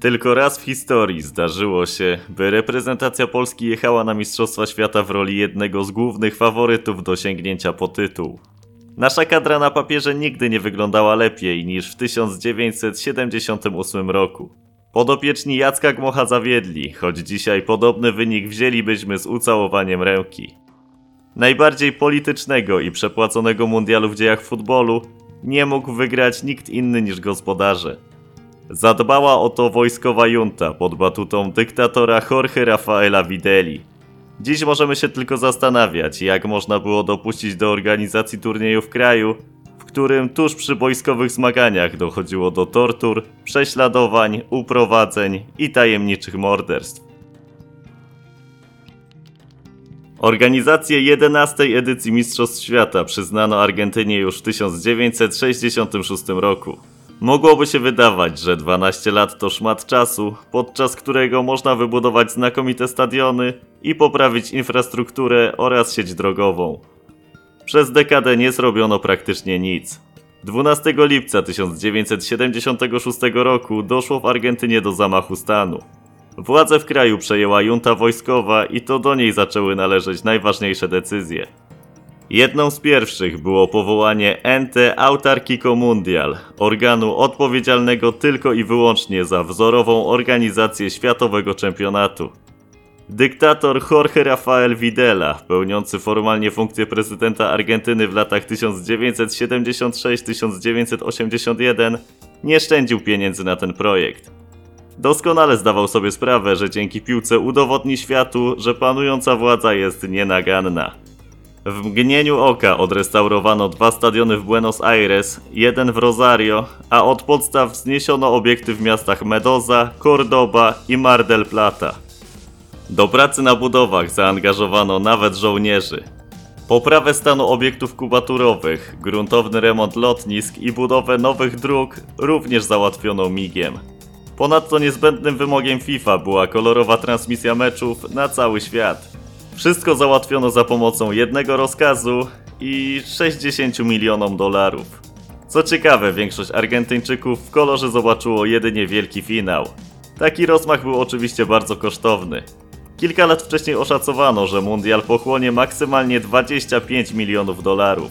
Tylko raz w historii zdarzyło się, by reprezentacja Polski jechała na Mistrzostwa Świata w roli jednego z głównych faworytów do sięgnięcia po tytuł. Nasza kadra na papierze nigdy nie wyglądała lepiej niż w 1978 roku. Podopieczni Jacka Gmocha zawiedli, choć dzisiaj podobny wynik wzięlibyśmy z ucałowaniem ręki. Najbardziej politycznego i przepłaconego mundialu w dziejach futbolu nie mógł wygrać nikt inny niż gospodarze. Zadbała o to wojskowa junta pod batutą dyktatora Jorge Rafaela Videli. Dziś możemy się tylko zastanawiać, jak można było dopuścić do organizacji turnieju w kraju, w którym tuż przy wojskowych zmaganiach dochodziło do tortur, prześladowań, uprowadzeń i tajemniczych morderstw. Organizację 11 edycji Mistrzostw Świata przyznano Argentynie już w 1966 roku. Mogłoby się wydawać, że 12 lat to szmat czasu, podczas którego można wybudować znakomite stadiony i poprawić infrastrukturę oraz sieć drogową. Przez dekadę nie zrobiono praktycznie nic. 12 lipca 1976 roku doszło w Argentynie do zamachu stanu. Władzę w kraju przejęła junta wojskowa i to do niej zaczęły należeć najważniejsze decyzje. Jedną z pierwszych było powołanie Ente Autarquico Mundial, organu odpowiedzialnego tylko i wyłącznie za wzorową organizację światowego czempionatu. Dyktator Jorge Rafael Videla, pełniący formalnie funkcję prezydenta Argentyny w latach 1976-1981, nie szczędził pieniędzy na ten projekt. Doskonale zdawał sobie sprawę, że dzięki piłce udowodni światu, że panująca władza jest nienaganna. W mgnieniu oka odrestaurowano dwa stadiony w Buenos Aires, jeden w Rosario, a od podstaw zniesiono obiekty w miastach Medoza, Cordoba i Mar del Plata. Do pracy na budowach zaangażowano nawet żołnierzy. Poprawę stanu obiektów kubaturowych, gruntowny remont lotnisk i budowę nowych dróg również załatwiono migiem. Ponadto niezbędnym wymogiem FIFA była kolorowa transmisja meczów na cały świat. Wszystko załatwiono za pomocą jednego rozkazu i 60 milionom dolarów. Co ciekawe, większość Argentyńczyków w kolorze zobaczyło jedynie wielki finał. Taki rozmach był oczywiście bardzo kosztowny. Kilka lat wcześniej oszacowano, że mundial pochłonie maksymalnie 25 milionów dolarów.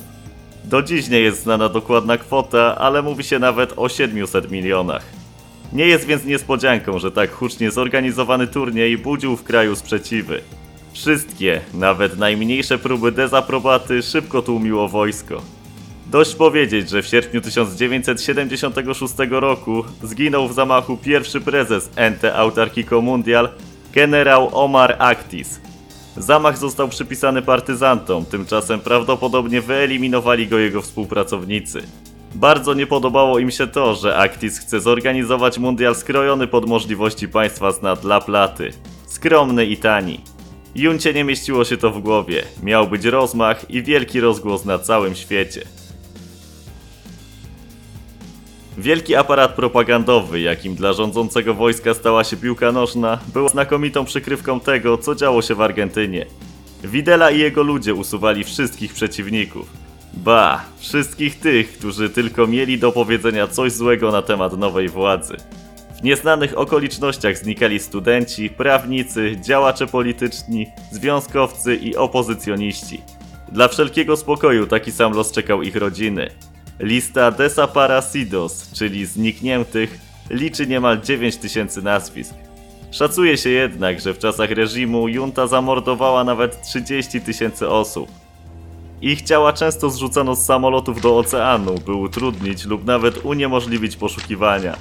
Do dziś nie jest znana dokładna kwota, ale mówi się nawet o 700 milionach. Nie jest więc niespodzianką, że tak hucznie zorganizowany turniej budził w kraju sprzeciwy. Wszystkie, nawet najmniejsze próby dezaprobaty szybko tłumiło wojsko. Dość powiedzieć, że w sierpniu 1976 roku zginął w zamachu pierwszy prezes Ente Autarquico Mundial, generał Omar Actis. Zamach został przypisany partyzantom, tymczasem prawdopodobnie wyeliminowali go jego współpracownicy. Bardzo nie podobało im się to, że Actis chce zorganizować mundial skrojony pod możliwości państwa z nad La Platy. Skromny i tani. Juncie nie mieściło się to w głowie. Miał być rozmach i wielki rozgłos na całym świecie. Wielki aparat propagandowy, jakim dla rządzącego wojska stała się piłka nożna, był znakomitą przykrywką tego, co działo się w Argentynie. Widela i jego ludzie usuwali wszystkich przeciwników. Ba, wszystkich tych, którzy tylko mieli do powiedzenia coś złego na temat nowej władzy. W nieznanych okolicznościach znikali studenci, prawnicy, działacze polityczni, związkowcy i opozycjoniści. Dla wszelkiego spokoju taki sam los czekał ich rodziny. Lista desaparecidos, czyli znikniętych, liczy niemal 9 tysięcy nazwisk. Szacuje się jednak, że w czasach reżimu junta zamordowała nawet 30 tysięcy osób. Ich ciała często zrzucano z samolotów do oceanu, by utrudnić lub nawet uniemożliwić poszukiwania.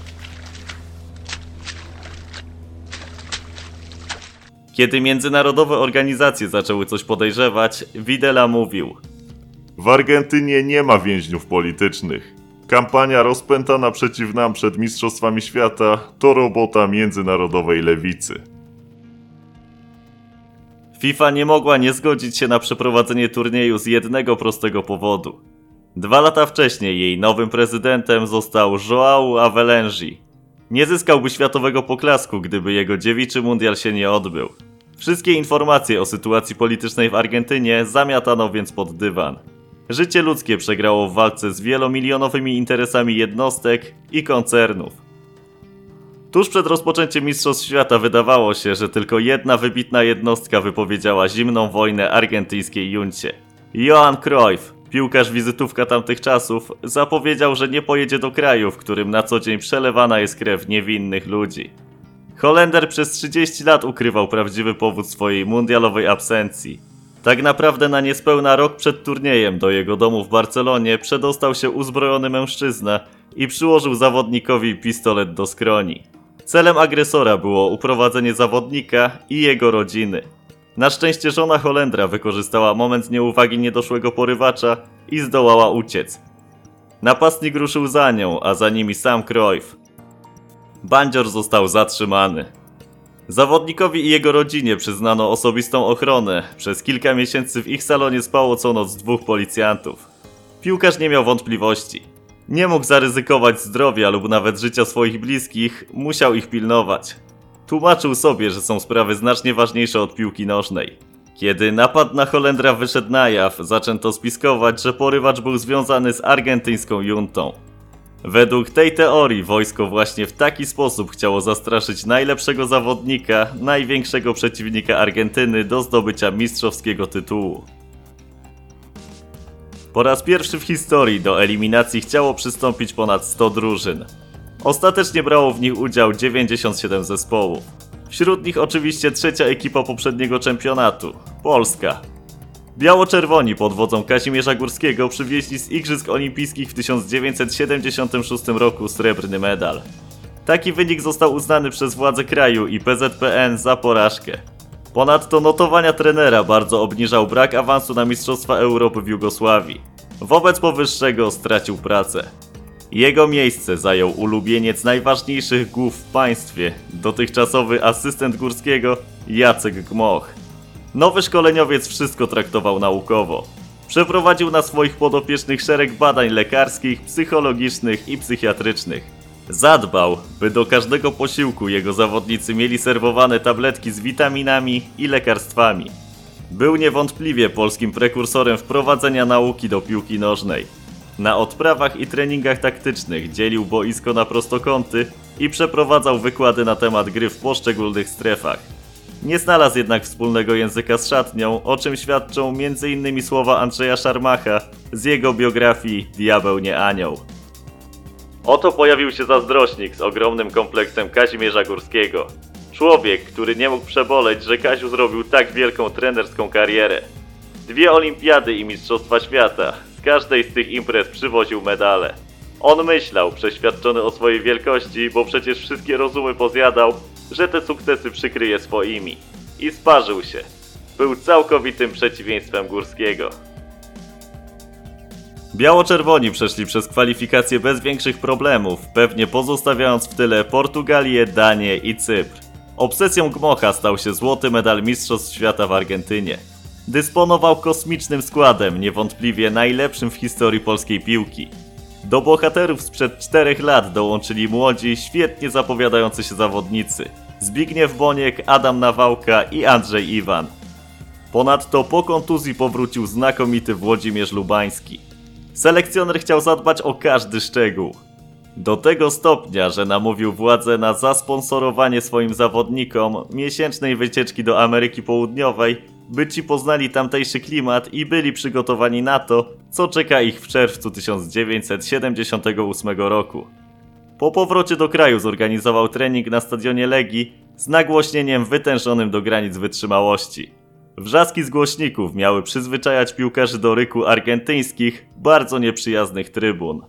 Kiedy międzynarodowe organizacje zaczęły coś podejrzewać, Videla mówił: W Argentynie nie ma więźniów politycznych. Kampania rozpętana przeciw nam przed Mistrzostwami Świata to robota międzynarodowej lewicy. FIFA nie mogła nie zgodzić się na przeprowadzenie turnieju z jednego prostego powodu. Dwa lata wcześniej jej nowym prezydentem został João Avelange. Nie zyskałby światowego poklasku, gdyby jego dziewiczy mundial się nie odbył. Wszystkie informacje o sytuacji politycznej w Argentynie zamiatano więc pod dywan. Życie ludzkie przegrało w walce z wielomilionowymi interesami jednostek i koncernów. Tuż przed rozpoczęciem Mistrzostw Świata wydawało się, że tylko jedna wybitna jednostka wypowiedziała zimną wojnę argentyńskiej juncie. Johan Cruyff, piłkarz wizytówka tamtych czasów, zapowiedział, że nie pojedzie do kraju, w którym na co dzień przelewana jest krew niewinnych ludzi. Holender przez 30 lat ukrywał prawdziwy powód swojej mundialowej absencji. Tak naprawdę na niespełna rok przed turniejem do jego domu w Barcelonie przedostał się uzbrojony mężczyzna i przyłożył zawodnikowi pistolet do skroni. Celem agresora było uprowadzenie zawodnika i jego rodziny. Na szczęście żona Holendra wykorzystała moment nieuwagi niedoszłego porywacza i zdołała uciec. Napastnik ruszył za nią, a za nimi sam Cruyff. Bandzior został zatrzymany. Zawodnikowi i jego rodzinie przyznano osobistą ochronę. Przez kilka miesięcy w ich salonie spało co noc dwóch policjantów. Piłkarz nie miał wątpliwości. Nie mógł zaryzykować zdrowia lub nawet życia swoich bliskich, musiał ich pilnować. Tłumaczył sobie, że są sprawy znacznie ważniejsze od piłki nożnej. Kiedy napad na Holendra wyszedł na jaw, zaczęto spiskować, że porywacz był związany z argentyńską juntą. Według tej teorii wojsko właśnie w taki sposób chciało zastraszyć najlepszego zawodnika, największego przeciwnika Argentyny do zdobycia mistrzowskiego tytułu. Po raz pierwszy w historii do eliminacji chciało przystąpić ponad 100 drużyn. Ostatecznie brało w nich udział 97 zespołów. Wśród nich oczywiście trzecia ekipa poprzedniego czempionatu Polska. Biało-czerwoni pod wodzą Kazimierza Górskiego przywieźli z Igrzysk Olimpijskich w 1976 roku srebrny medal. Taki wynik został uznany przez władze kraju i PZPN za porażkę. Ponadto notowania trenera bardzo obniżał brak awansu na Mistrzostwa Europy w Jugosławii. Wobec powyższego stracił pracę. Jego miejsce zajął ulubieniec najważniejszych głów w państwie, dotychczasowy asystent Górskiego Jacek Gmoch. Nowy szkoleniowiec wszystko traktował naukowo. Przeprowadził na swoich podopiecznych szereg badań lekarskich, psychologicznych i psychiatrycznych. Zadbał, by do każdego posiłku jego zawodnicy mieli serwowane tabletki z witaminami i lekarstwami. Był niewątpliwie polskim prekursorem wprowadzenia nauki do piłki nożnej. Na odprawach i treningach taktycznych dzielił boisko na prostokąty i przeprowadzał wykłady na temat gry w poszczególnych strefach. Nie znalazł jednak wspólnego języka z szatnią, o czym świadczą m.in. słowa Andrzeja Szarmacha z jego biografii Diabeł nie anioł. Oto pojawił się zazdrośnik z ogromnym kompleksem Kazimierza Górskiego. Człowiek, który nie mógł przeboleć, że Kaziu zrobił tak wielką trenerską karierę. Dwie olimpiady i mistrzostwa świata. Z każdej z tych imprez przywoził medale. On myślał, przeświadczony o swojej wielkości, bo przecież wszystkie rozumy pozjadał, że te sukcesy przykryje swoimi. I sparzył się. Był całkowitym przeciwieństwem Górskiego. Biało-czerwoni przeszli przez kwalifikacje bez większych problemów, pewnie pozostawiając w tyle Portugalię, Danię i Cypr. Obsesją Gmocha stał się złoty medal Mistrzostw Świata w Argentynie. Dysponował kosmicznym składem, niewątpliwie najlepszym w historii polskiej piłki. Do bohaterów sprzed czterech lat dołączyli młodzi, świetnie zapowiadający się zawodnicy. Zbigniew Boniek, Adam Nawałka i Andrzej Iwan. Ponadto po kontuzji powrócił znakomity Włodzimierz Lubański. Selekcjoner chciał zadbać o każdy szczegół. Do tego stopnia, że namówił władze na zasponsorowanie swoim zawodnikom miesięcznej wycieczki do Ameryki Południowej, by ci poznali tamtejszy klimat i byli przygotowani na to, co czeka ich w czerwcu 1978 roku. Po powrocie do kraju zorganizował trening na stadionie Legii z nagłośnieniem wytężonym do granic wytrzymałości. Wrzaski z głośników miały przyzwyczajać piłkarzy do ryku argentyńskich, bardzo nieprzyjaznych trybun.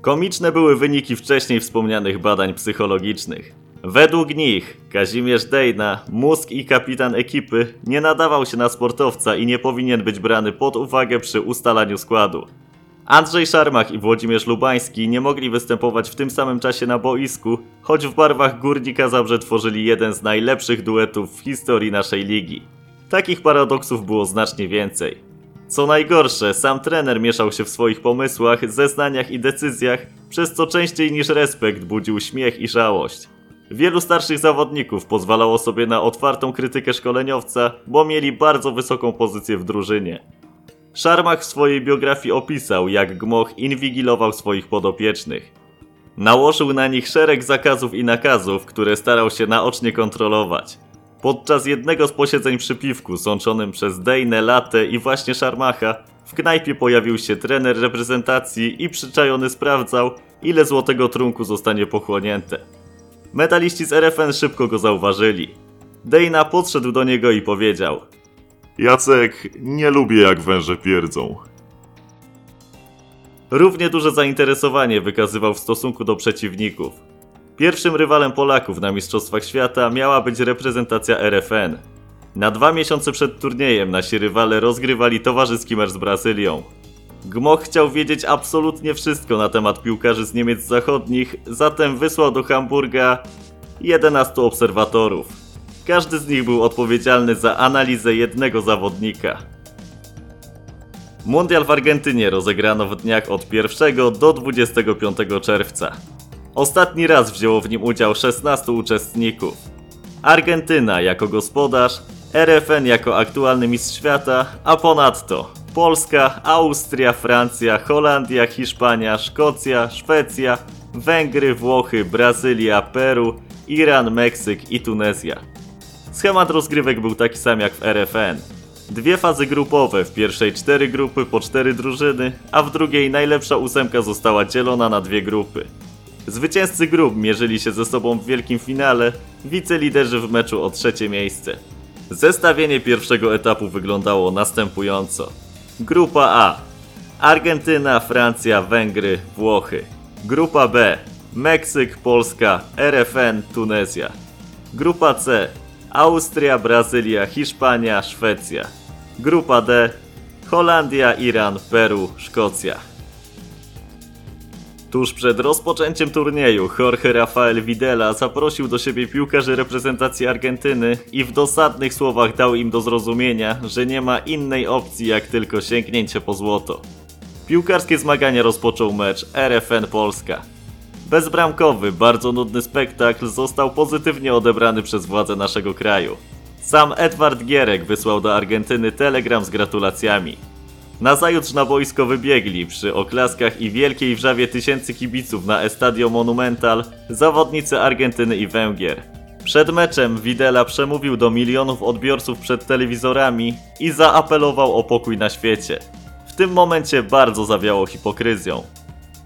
Komiczne były wyniki wcześniej wspomnianych badań psychologicznych. Według nich Kazimierz Dejna, mózg i kapitan ekipy, nie nadawał się na sportowca i nie powinien być brany pod uwagę przy ustalaniu składu. Andrzej Szarmach i Włodzimierz Lubański nie mogli występować w tym samym czasie na boisku, choć w barwach Górnika Zabrze tworzyli jeden z najlepszych duetów w historii naszej ligi. Takich paradoksów było znacznie więcej. Co najgorsze, sam trener mieszał się w swoich pomysłach, zeznaniach i decyzjach, przez co częściej niż respekt budził śmiech i żałość. Wielu starszych zawodników pozwalało sobie na otwartą krytykę szkoleniowca, bo mieli bardzo wysoką pozycję w drużynie. Szarmach w swojej biografii opisał, jak Gmoch inwigilował swoich podopiecznych. Nałożył na nich szereg zakazów i nakazów, które starał się naocznie kontrolować. Podczas jednego z posiedzeń przy piwku sączonym przez Dejne, Latę i właśnie Szarmacha w knajpie pojawił się trener reprezentacji i przyczajony sprawdzał, ile złotego trunku zostanie pochłonięte. Medaliści z RFN szybko go zauważyli. Dejna podszedł do niego i powiedział – Jacek, nie lubię jak węże pierdzą. Równie duże zainteresowanie wykazywał w stosunku do przeciwników. Pierwszym rywalem Polaków na Mistrzostwach Świata miała być reprezentacja RFN. Na dwa miesiące przed turniejem nasi rywale rozgrywali towarzyski mecz z Brazylią. Gmoch chciał wiedzieć absolutnie wszystko na temat piłkarzy z Niemiec Zachodnich, zatem wysłał do Hamburga 11 obserwatorów. Każdy z nich był odpowiedzialny za analizę jednego zawodnika. Mundial w Argentynie rozegrano w dniach od 1 do 25 czerwca. Ostatni raz wzięło w nim udział 16 uczestników. Argentyna jako gospodarz, RFN jako aktualny mistrz świata, a ponadto Polska, Austria, Francja, Holandia, Hiszpania, Szkocja, Szwecja, Węgry, Włochy, Brazylia, Peru, Iran, Meksyk i Tunezja. Schemat rozgrywek był taki sam jak w RFN. Dwie fazy grupowe, w pierwszej cztery grupy po cztery drużyny, a w drugiej najlepsza ósemka została dzielona na dwie grupy. Zwycięzcy grup mierzyli się ze sobą w wielkim finale, wiceliderzy w meczu o trzecie miejsce. Zestawienie pierwszego etapu wyglądało następująco. Grupa A. Argentyna, Francja, Węgry, Włochy. Grupa B. Meksyk, Polska, RFN, Tunezja. Grupa C. Austria, Brazylia, Hiszpania, Szwecja. Grupa D. Holandia, Iran, Peru, Szkocja. Tuż przed rozpoczęciem turnieju Jorge Rafael Videla zaprosił do siebie piłkarzy reprezentacji Argentyny i w dosadnych słowach dał im do zrozumienia, że nie ma innej opcji jak tylko sięgnięcie po złoto. Piłkarskie zmagania rozpoczął mecz RFN Polska. Bezbramkowy, bardzo nudny spektakl został pozytywnie odebrany przez władze naszego kraju. Sam Edward Gierek wysłał do Argentyny telegram z gratulacjami. Nazajutrz na boisko wybiegli przy oklaskach i wielkiej wrzawie tysięcy kibiców na Estadio Monumental zawodnicy Argentyny i Węgier. Przed meczem Widela przemówił do milionów odbiorców przed telewizorami i zaapelował o pokój na świecie. W tym momencie bardzo zawiało hipokryzją.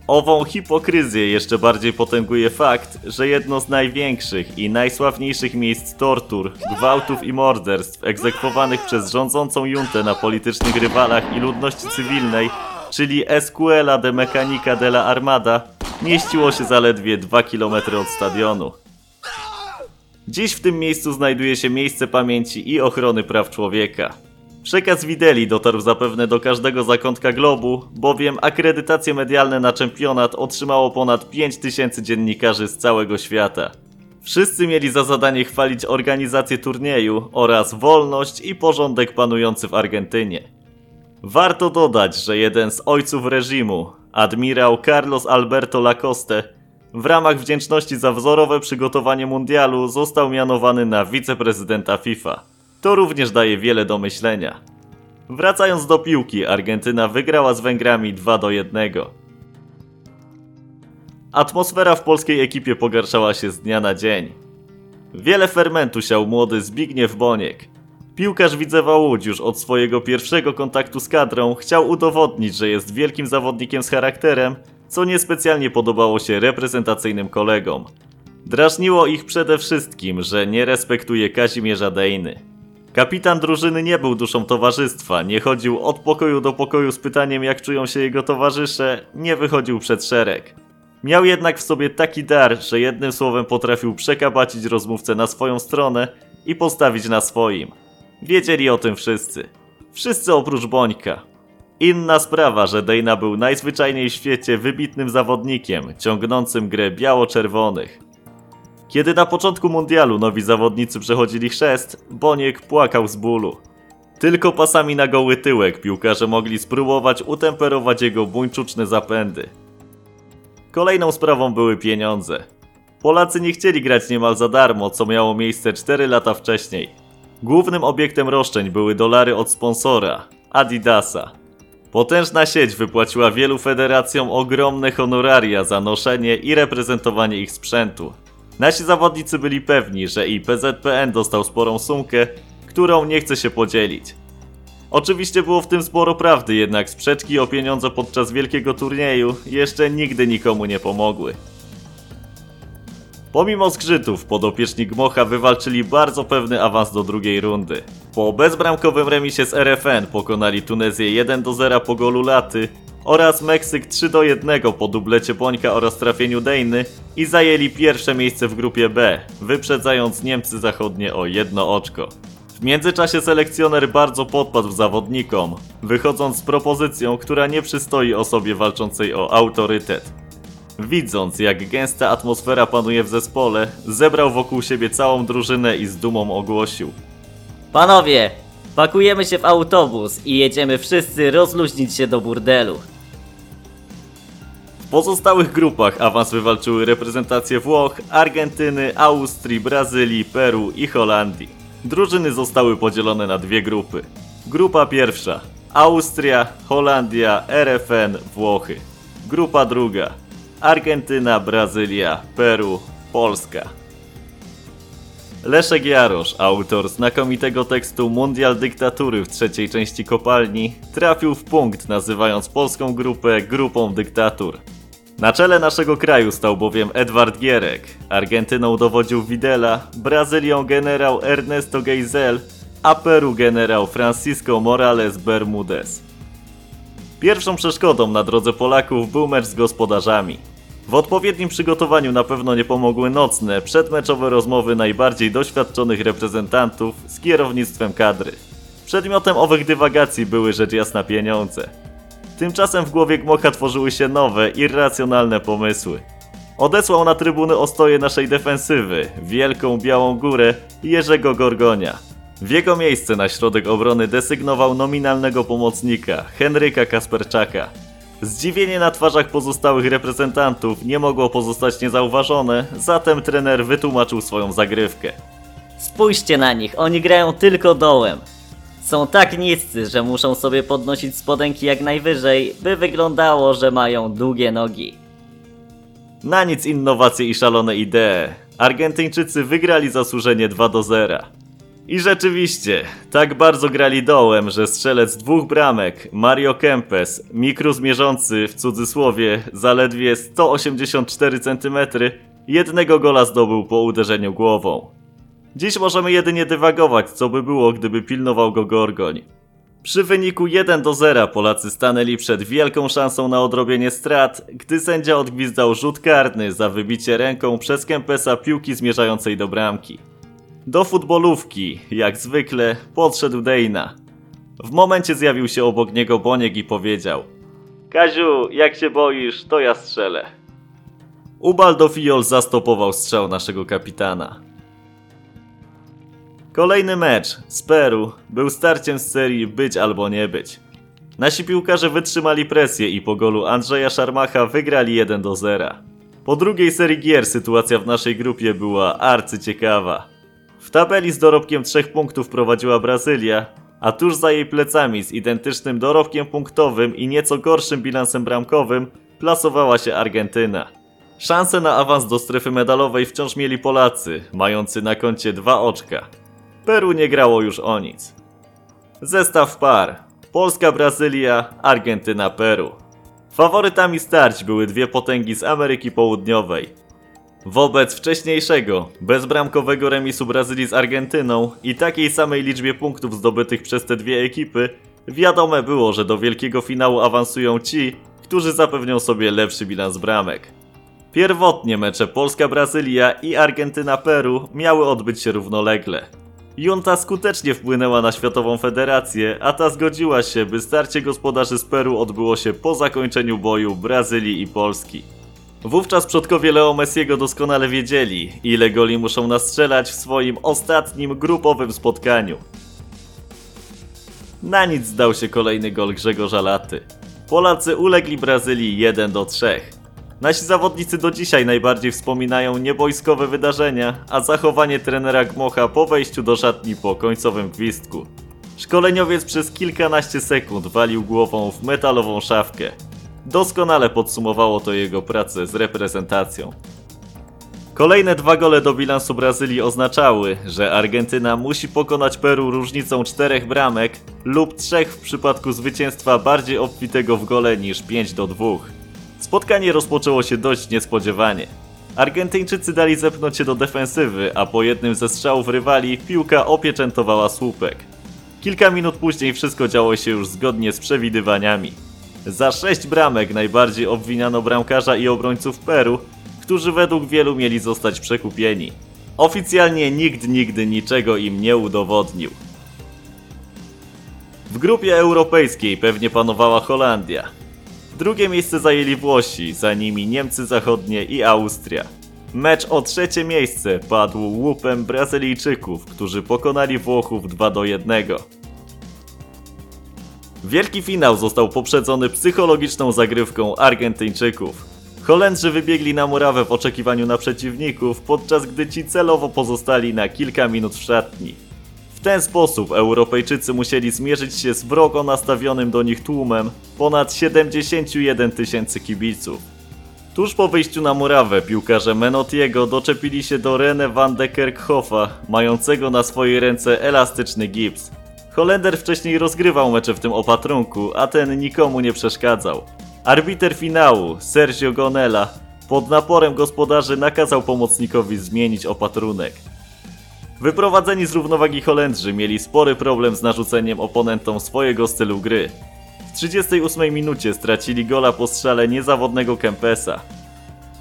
Ową hipokryzję jeszcze bardziej potęguje fakt, że jedno z największych i najsławniejszych miejsc tortur, gwałtów i morderstw egzekwowanych przez rządzącą juntę na politycznych rywalach i ludności cywilnej, czyli Escuela de Mecanica de la Armada, mieściło się zaledwie 2 km od stadionu. Dziś w tym miejscu znajduje się miejsce pamięci i ochrony praw człowieka. Przekaz Wideli dotarł zapewne do każdego zakątka globu, bowiem akredytacje medialne na czempionat otrzymało ponad 5000 dziennikarzy z całego świata. Wszyscy mieli za zadanie chwalić organizację turnieju oraz wolność i porządek panujący w Argentynie. Warto dodać, że jeden z ojców reżimu, admirał Carlos Alberto Lacoste, w ramach wdzięczności za wzorowe przygotowanie mundialu został mianowany na wiceprezydenta FIFA. To również daje wiele do myślenia. Wracając do piłki, Argentyna wygrała z Węgrami 2 do 1. Atmosfera w polskiej ekipie pogarszała się z dnia na dzień. Wiele fermentu siał młody Zbigniew Boniek. Piłkarz Widzewa Łódź już od swojego pierwszego kontaktu z kadrą chciał udowodnić, że jest wielkim zawodnikiem z charakterem, co niespecjalnie podobało się reprezentacyjnym kolegom. Drażniło ich przede wszystkim, że nie respektuje Kazimierza Dejny. Kapitan drużyny nie był duszą towarzystwa, nie chodził od pokoju do pokoju z pytaniem jak czują się jego towarzysze, nie wychodził przed szereg. Miał jednak w sobie taki dar, że jednym słowem potrafił przekabacić rozmówcę na swoją stronę i postawić na swoim. Wiedzieli o tym wszyscy. Wszyscy oprócz Bońka. Inna sprawa, że Dejna był najzwyczajniej w świecie wybitnym zawodnikiem, ciągnącym grę biało-czerwonych. Kiedy na początku mundialu nowi zawodnicy przechodzili chrzest, Boniek płakał z bólu. Tylko pasami na goły tyłek piłkarze mogli spróbować utemperować jego buńczuczne zapędy. Kolejną sprawą były pieniądze. Polacy nie chcieli grać niemal za darmo, co miało miejsce 4 lata wcześniej. Głównym obiektem roszczeń były dolary od sponsora Adidasa. Potężna sieć wypłaciła wielu federacjom ogromne honoraria za noszenie i reprezentowanie ich sprzętu. Nasi zawodnicy byli pewni, że i PZPN dostał sporą sumkę, którą nie chce się podzielić. Oczywiście było w tym sporo prawdy, jednak sprzeczki o pieniądze podczas wielkiego turnieju jeszcze nigdy nikomu nie pomogły. Pomimo zgrzytów, podopieczni Gmocha wywalczyli bardzo pewny awans do drugiej rundy. Po bezbramkowym remisie z RFN pokonali Tunezję 1 do 0 po golu Laty oraz Meksyk 3 do 1 po dublecie Bońka oraz trafieniu Dejny i zajęli pierwsze miejsce w grupie B, wyprzedzając Niemcy Zachodnie o jedno oczko. W międzyczasie selekcjoner bardzo podpadł zawodnikom, wychodząc z propozycją, która nie przystoi osobie walczącej o autorytet. Widząc, jak gęsta atmosfera panuje w zespole, zebrał wokół siebie całą drużynę i z dumą ogłosił. Panowie, pakujemy się w autobus i jedziemy wszyscy rozluźnić się do burdelu. W pozostałych grupach awans wywalczyły reprezentacje Włoch, Argentyny, Austrii, Brazylii, Peru i Holandii. Drużyny zostały podzielone na dwie grupy. Grupa pierwsza Austria, Holandia, RFN, Włochy. Grupa druga Argentyna, Brazylia, Peru, Polska. Leszek Jarosz, autor znakomitego tekstu Mundial Dyktatury w trzeciej części kopalni, trafił w punkt nazywając polską grupę grupą dyktatur. Na czele naszego kraju stał bowiem Edward Gierek, Argentyną dowodził Videla, Brazylią generał Ernesto Geisel, a Peru generał Francisco Morales Bermudez. Pierwszą przeszkodą na drodze Polaków był mecz z gospodarzami. W odpowiednim przygotowaniu na pewno nie pomogły nocne, przedmeczowe rozmowy najbardziej doświadczonych reprezentantów z kierownictwem kadry. Przedmiotem owych dywagacji były rzecz jasna pieniądze. Tymczasem w głowie Gmocha tworzyły się nowe, irracjonalne pomysły. Odesłał na trybuny ostoje naszej defensywy, wielką białą górę Jerzego Gorgonia. W jego miejsce na środek obrony desygnował nominalnego pomocnika, Henryka Kasperczaka. Zdziwienie na twarzach pozostałych reprezentantów nie mogło pozostać niezauważone, zatem trener wytłumaczył swoją zagrywkę. Spójrzcie na nich, oni grają tylko dołem. Są tak niscy, że muszą sobie podnosić spodenki jak najwyżej, by wyglądało, że mają długie nogi. Na nic innowacje i szalone idee. Argentyńczycy wygrali zasłużenie 2 do 0. I rzeczywiście, tak bardzo grali dołem, że strzelec dwóch bramek, Mario Kempes, mikro zmierzący w cudzysłowie zaledwie 184 cm, jednego gola zdobył po uderzeniu głową. Dziś możemy jedynie dywagować, co by było, gdyby pilnował go Gorgoń. Przy wyniku 1 do 0 Polacy stanęli przed wielką szansą na odrobienie strat, gdy sędzia odgwizdał rzut karny za wybicie ręką przez Kempesa piłki zmierzającej do bramki. Do futbolówki, jak zwykle, podszedł Dejna. W momencie zjawił się obok niego Boniek i powiedział Kaziu, jak się boisz, to ja strzelę. Ubaldo Fiol zastopował strzał naszego kapitana. Kolejny mecz z Peru był starciem z serii być albo nie być. Nasi piłkarze wytrzymali presję i po golu Andrzeja Szarmacha wygrali 1 do 0. Po drugiej serii gier sytuacja w naszej grupie była arcyciekawa. W tabeli z dorobkiem 3 punktów prowadziła Brazylia, a tuż za jej plecami z identycznym dorobkiem punktowym i nieco gorszym bilansem bramkowym plasowała się Argentyna. Szanse na awans do strefy medalowej wciąż mieli Polacy, mający na koncie dwa oczka. Peru nie grało już o nic. Zestaw par: Polska-Brazylia, Argentyna-Peru. Faworytami starć były dwie potęgi z Ameryki Południowej. Wobec wcześniejszego, bezbramkowego remisu Brazylii z Argentyną i takiej samej liczbie punktów zdobytych przez te dwie ekipy, wiadome było, że do wielkiego finału awansują ci, którzy zapewnią sobie lepszy bilans bramek. Pierwotnie mecze Polska-Brazylia i Argentyna-Peru miały odbyć się równolegle. Junta skutecznie wpłynęła na Światową Federację, a ta zgodziła się, by starcie gospodarzy z Peru odbyło się po zakończeniu boju Brazylii i Polski. Wówczas przodkowie Leo Messiego doskonale wiedzieli, ile goli muszą nastrzelać w swoim ostatnim grupowym spotkaniu. Na nic zdał się kolejny gol Grzegorza Laty. Polacy ulegli Brazylii 1 do 3. Nasi zawodnicy do dzisiaj najbardziej wspominają niebojskowe wydarzenia, a zachowanie trenera Gmocha po wejściu do szatni po końcowym gwizdku. Szkoleniowiec przez kilkanaście sekund walił głową w metalową szafkę. Doskonale podsumowało to jego pracę z reprezentacją. Kolejne dwa gole do bilansu Brazylii oznaczały, że Argentyna musi pokonać Peru różnicą czterech bramek lub trzech w przypadku zwycięstwa bardziej obfitego w gole niż 5 do 2. Spotkanie rozpoczęło się dość niespodziewanie. Argentyńczycy dali zepchnąć się do defensywy, a po jednym ze strzałów rywali piłka opieczętowała słupek. Kilka minut później wszystko działo się już zgodnie z przewidywaniami. Za sześć bramek najbardziej obwiniano bramkarza i obrońców Peru, którzy według wielu mieli zostać przekupieni. Oficjalnie nikt nigdy niczego im nie udowodnił. W grupie europejskiej pewnie panowała Holandia. Drugie miejsce zajęli Włosi, za nimi Niemcy Zachodnie i Austria. Mecz o trzecie miejsce padł łupem Brazylijczyków, którzy pokonali Włochów 2 do 1. Wielki finał został poprzedzony psychologiczną zagrywką Argentyńczyków. Holendrzy wybiegli na murawę w oczekiwaniu na przeciwników, podczas gdy ci celowo pozostali na kilka minut w szatni. W ten sposób Europejczycy musieli zmierzyć się z wrogo nastawionym do nich tłumem ponad 71 tysięcy kibiców. Tuż po wyjściu na murawę piłkarze Menotiego doczepili się do Rene van de Kerkhoffa, mającego na swojej ręce elastyczny gips. Holender wcześniej rozgrywał mecze w tym opatrunku, a ten nikomu nie przeszkadzał. Arbiter finału, Sergio Gonella, pod naporem gospodarzy nakazał pomocnikowi zmienić opatrunek. Wyprowadzeni z równowagi Holendrzy mieli spory problem z narzuceniem oponentom swojego stylu gry. W 38 minucie stracili gola po strzale niezawodnego Kempesa.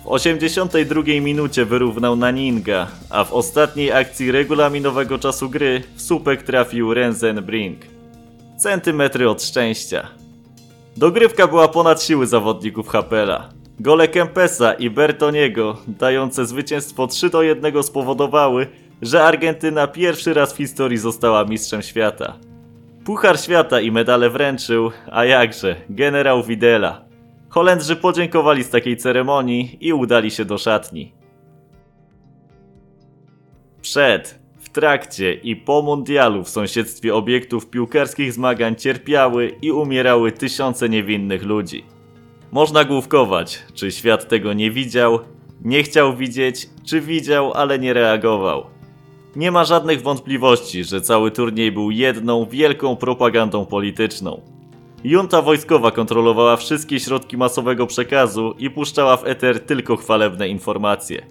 W 82 minucie wyrównał Naninga, a w ostatniej akcji regulaminowego czasu gry w słupek trafił Renzen Brink. Centymetry od szczęścia. Dogrywka była ponad siły zawodników Hapela. Gole Kempesa i Bertoniego, dające zwycięstwo 3 do 1 spowodowały, że Argentyna pierwszy raz w historii została mistrzem świata. Puchar świata i medale wręczył, a jakże, generał Videla. Holendrzy podziękowali z takiej ceremonii i udali się do szatni. Przed, w trakcie i po mundialu w sąsiedztwie obiektów piłkarskich zmagań cierpiały i umierały tysiące niewinnych ludzi. Można główkować, czy świat tego nie widział, nie chciał widzieć, czy widział, ale nie reagował. Nie ma żadnych wątpliwości, że cały turniej był jedną wielką propagandą polityczną. Junta wojskowa kontrolowała wszystkie środki masowego przekazu i puszczała w eter tylko chwalebne informacje.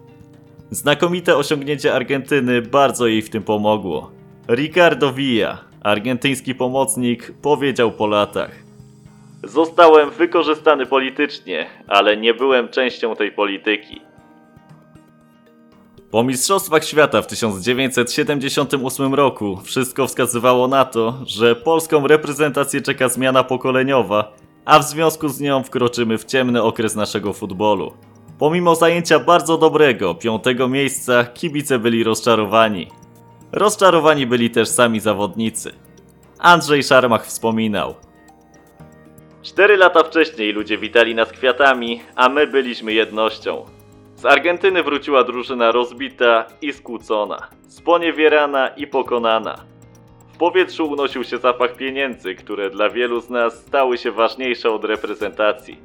Znakomite osiągnięcie Argentyny bardzo jej w tym pomogło. Ricardo Villa, argentyński pomocnik, powiedział po latach: Zostałem wykorzystany politycznie, ale nie byłem częścią tej polityki. Po Mistrzostwach Świata w 1978 roku wszystko wskazywało na to, że polską reprezentację czeka zmiana pokoleniowa, a w związku z nią wkroczymy w ciemny okres naszego futbolu. Pomimo zajęcia bardzo dobrego piątego miejsca, kibice byli rozczarowani. Rozczarowani byli też sami zawodnicy. Andrzej Szarmach wspominał. Cztery lata wcześniej ludzie witali nas kwiatami, a my byliśmy jednością. Z Argentyny wróciła drużyna rozbita i skłócona, sponiewierana i pokonana. W powietrzu unosił się zapach pieniędzy, które dla wielu z nas stały się ważniejsze od reprezentacji.